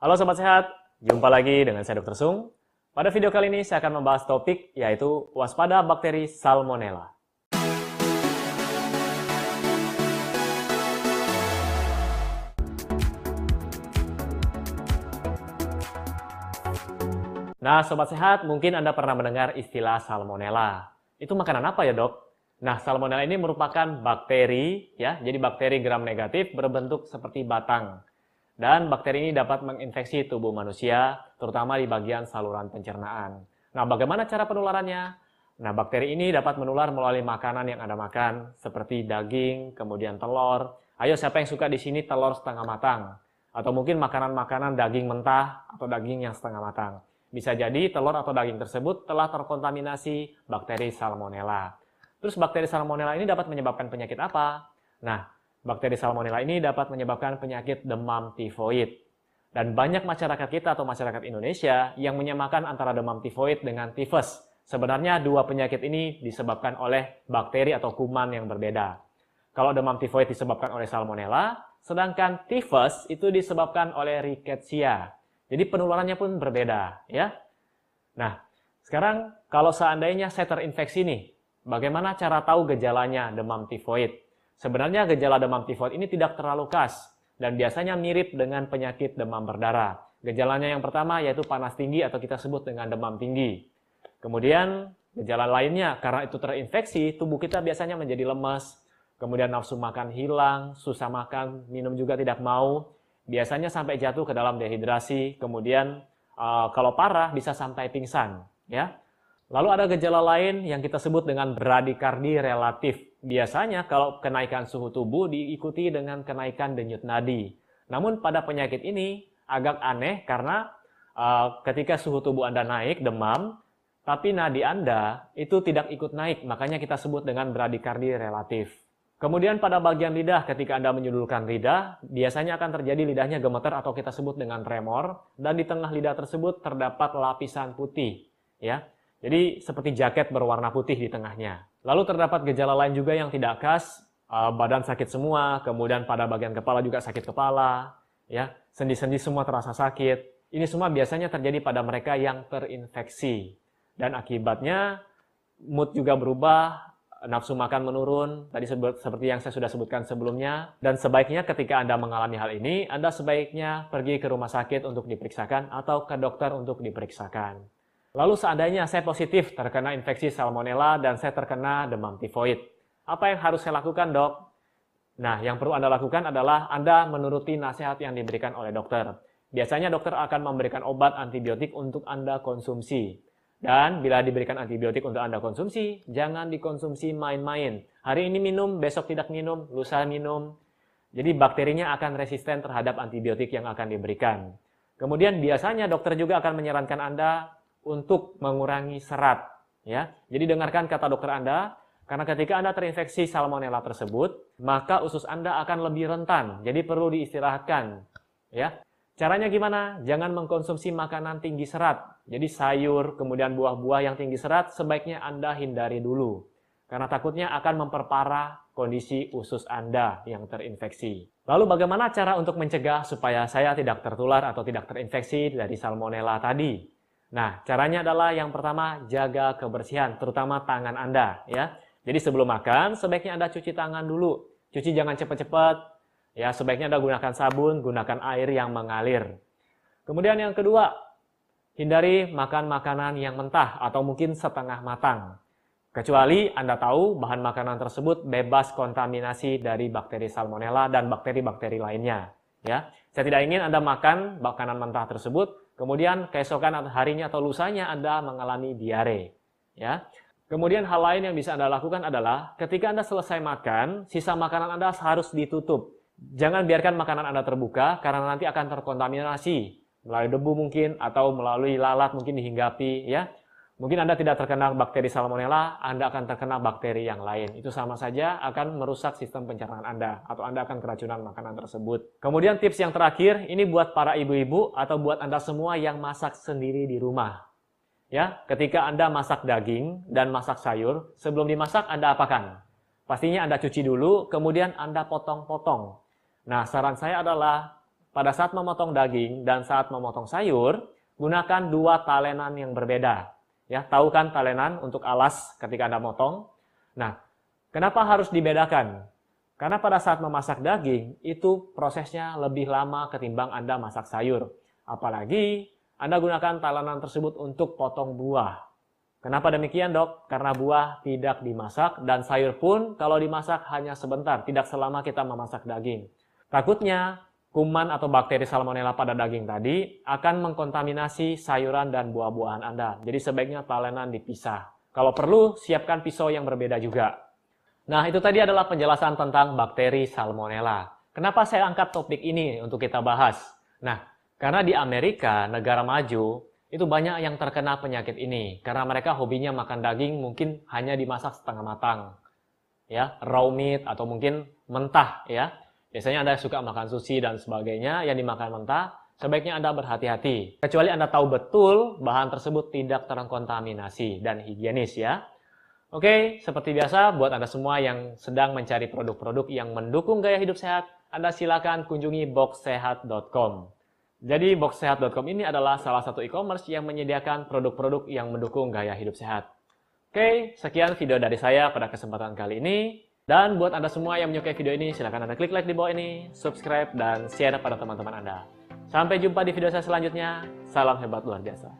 Halo Sobat Sehat, jumpa lagi dengan saya Dr. Sung. Pada video kali ini saya akan membahas topik yaitu waspada bakteri Salmonella. Nah, Sobat Sehat, mungkin Anda pernah mendengar istilah Salmonella. Itu makanan apa ya dok? Nah, Salmonella ini merupakan bakteri, ya, jadi bakteri gram negatif berbentuk seperti batang. Dan bakteri ini dapat menginfeksi tubuh manusia, terutama di bagian saluran pencernaan. Nah, bagaimana cara penularannya? Nah, bakteri ini dapat menular melalui makanan yang Anda makan, seperti daging, kemudian telur. Ayo, siapa yang suka di sini telur setengah matang? Atau mungkin makanan-makanan daging mentah atau daging yang setengah matang. Bisa jadi telur atau daging tersebut telah terkontaminasi bakteri Salmonella. Terus bakteri Salmonella ini dapat menyebabkan penyakit apa? Nah, Bakteri Salmonella ini dapat menyebabkan penyakit demam tifoid. Dan banyak masyarakat kita atau masyarakat Indonesia yang menyamakan antara demam tifoid dengan tifus. Sebenarnya dua penyakit ini disebabkan oleh bakteri atau kuman yang berbeda. Kalau demam tifoid disebabkan oleh Salmonella, sedangkan tifus itu disebabkan oleh Rickettsia. Jadi penularannya pun berbeda, ya. Nah, sekarang kalau seandainya saya terinfeksi nih, bagaimana cara tahu gejalanya demam tifoid? Sebenarnya gejala demam tifoid ini tidak terlalu khas dan biasanya mirip dengan penyakit demam berdarah. Gejalanya yang pertama yaitu panas tinggi atau kita sebut dengan demam tinggi. Kemudian gejala lainnya karena itu terinfeksi, tubuh kita biasanya menjadi lemas, kemudian nafsu makan hilang, susah makan, minum juga tidak mau, biasanya sampai jatuh ke dalam dehidrasi, kemudian uh, kalau parah bisa sampai pingsan, ya. Lalu ada gejala lain yang kita sebut dengan bradikardi relatif. Biasanya kalau kenaikan suhu tubuh diikuti dengan kenaikan denyut nadi. Namun pada penyakit ini agak aneh karena uh, ketika suhu tubuh Anda naik, demam, tapi nadi Anda itu tidak ikut naik, makanya kita sebut dengan bradikardi relatif. Kemudian pada bagian lidah, ketika Anda menyudulkan lidah, biasanya akan terjadi lidahnya gemeter atau kita sebut dengan tremor, dan di tengah lidah tersebut terdapat lapisan putih. Ya, jadi seperti jaket berwarna putih di tengahnya. Lalu terdapat gejala lain juga yang tidak khas, uh, badan sakit semua, kemudian pada bagian kepala juga sakit kepala, ya, sendi-sendi semua terasa sakit. Ini semua biasanya terjadi pada mereka yang terinfeksi. Dan akibatnya mood juga berubah, nafsu makan menurun, tadi seperti yang saya sudah sebutkan sebelumnya. Dan sebaiknya ketika Anda mengalami hal ini, Anda sebaiknya pergi ke rumah sakit untuk diperiksakan atau ke dokter untuk diperiksakan. Lalu seandainya saya positif terkena infeksi salmonella dan saya terkena demam tifoid, apa yang harus saya lakukan dok? Nah, yang perlu Anda lakukan adalah Anda menuruti nasihat yang diberikan oleh dokter. Biasanya dokter akan memberikan obat antibiotik untuk Anda konsumsi. Dan bila diberikan antibiotik untuk Anda konsumsi, jangan dikonsumsi main-main. Hari ini minum, besok tidak minum, lusa minum. Jadi bakterinya akan resisten terhadap antibiotik yang akan diberikan. Kemudian biasanya dokter juga akan menyarankan Anda untuk mengurangi serat. Ya, jadi dengarkan kata dokter Anda, karena ketika Anda terinfeksi salmonella tersebut, maka usus Anda akan lebih rentan. Jadi perlu diistirahatkan. Ya, caranya gimana? Jangan mengkonsumsi makanan tinggi serat. Jadi sayur, kemudian buah-buah yang tinggi serat sebaiknya Anda hindari dulu. Karena takutnya akan memperparah kondisi usus Anda yang terinfeksi. Lalu bagaimana cara untuk mencegah supaya saya tidak tertular atau tidak terinfeksi dari salmonella tadi? Nah, caranya adalah yang pertama jaga kebersihan, terutama tangan Anda ya. Jadi sebelum makan sebaiknya Anda cuci tangan dulu. Cuci jangan cepat-cepat. Ya, sebaiknya Anda gunakan sabun, gunakan air yang mengalir. Kemudian yang kedua, hindari makan makanan yang mentah atau mungkin setengah matang. Kecuali Anda tahu bahan makanan tersebut bebas kontaminasi dari bakteri salmonella dan bakteri-bakteri lainnya. Ya, saya tidak ingin Anda makan makanan mentah tersebut Kemudian keesokan harinya atau lusanya Anda mengalami diare. Ya. Kemudian hal lain yang bisa Anda lakukan adalah ketika Anda selesai makan, sisa makanan Anda harus ditutup. Jangan biarkan makanan Anda terbuka karena nanti akan terkontaminasi melalui debu mungkin atau melalui lalat mungkin dihinggapi ya. Mungkin Anda tidak terkena bakteri salmonella, Anda akan terkena bakteri yang lain. Itu sama saja akan merusak sistem pencernaan Anda atau Anda akan keracunan makanan tersebut. Kemudian tips yang terakhir, ini buat para ibu-ibu atau buat Anda semua yang masak sendiri di rumah. Ya, ketika Anda masak daging dan masak sayur, sebelum dimasak Anda apakan? Pastinya Anda cuci dulu, kemudian Anda potong-potong. Nah, saran saya adalah pada saat memotong daging dan saat memotong sayur, gunakan dua talenan yang berbeda. Ya, tahu kan talenan untuk alas ketika Anda motong? Nah, kenapa harus dibedakan? Karena pada saat memasak daging, itu prosesnya lebih lama ketimbang Anda masak sayur. Apalagi Anda gunakan talenan tersebut untuk potong buah. Kenapa demikian dok? Karena buah tidak dimasak dan sayur pun kalau dimasak hanya sebentar, tidak selama kita memasak daging. Takutnya kuman atau bakteri salmonella pada daging tadi akan mengkontaminasi sayuran dan buah-buahan Anda. Jadi sebaiknya talenan dipisah. Kalau perlu, siapkan pisau yang berbeda juga. Nah, itu tadi adalah penjelasan tentang bakteri salmonella. Kenapa saya angkat topik ini untuk kita bahas? Nah, karena di Amerika, negara maju, itu banyak yang terkena penyakit ini. Karena mereka hobinya makan daging mungkin hanya dimasak setengah matang. Ya, raw meat atau mungkin mentah ya. Biasanya Anda suka makan sushi dan sebagainya yang dimakan mentah, sebaiknya Anda berhati-hati. Kecuali Anda tahu betul bahan tersebut tidak terkontaminasi dan higienis ya. Oke, seperti biasa buat Anda semua yang sedang mencari produk-produk yang mendukung gaya hidup sehat, Anda silakan kunjungi boxsehat.com. Jadi boxsehat.com ini adalah salah satu e-commerce yang menyediakan produk-produk yang mendukung gaya hidup sehat. Oke, sekian video dari saya pada kesempatan kali ini. Dan buat Anda semua yang menyukai video ini, silahkan Anda klik like di bawah ini, subscribe, dan share pada teman-teman Anda. Sampai jumpa di video saya selanjutnya. Salam hebat luar biasa.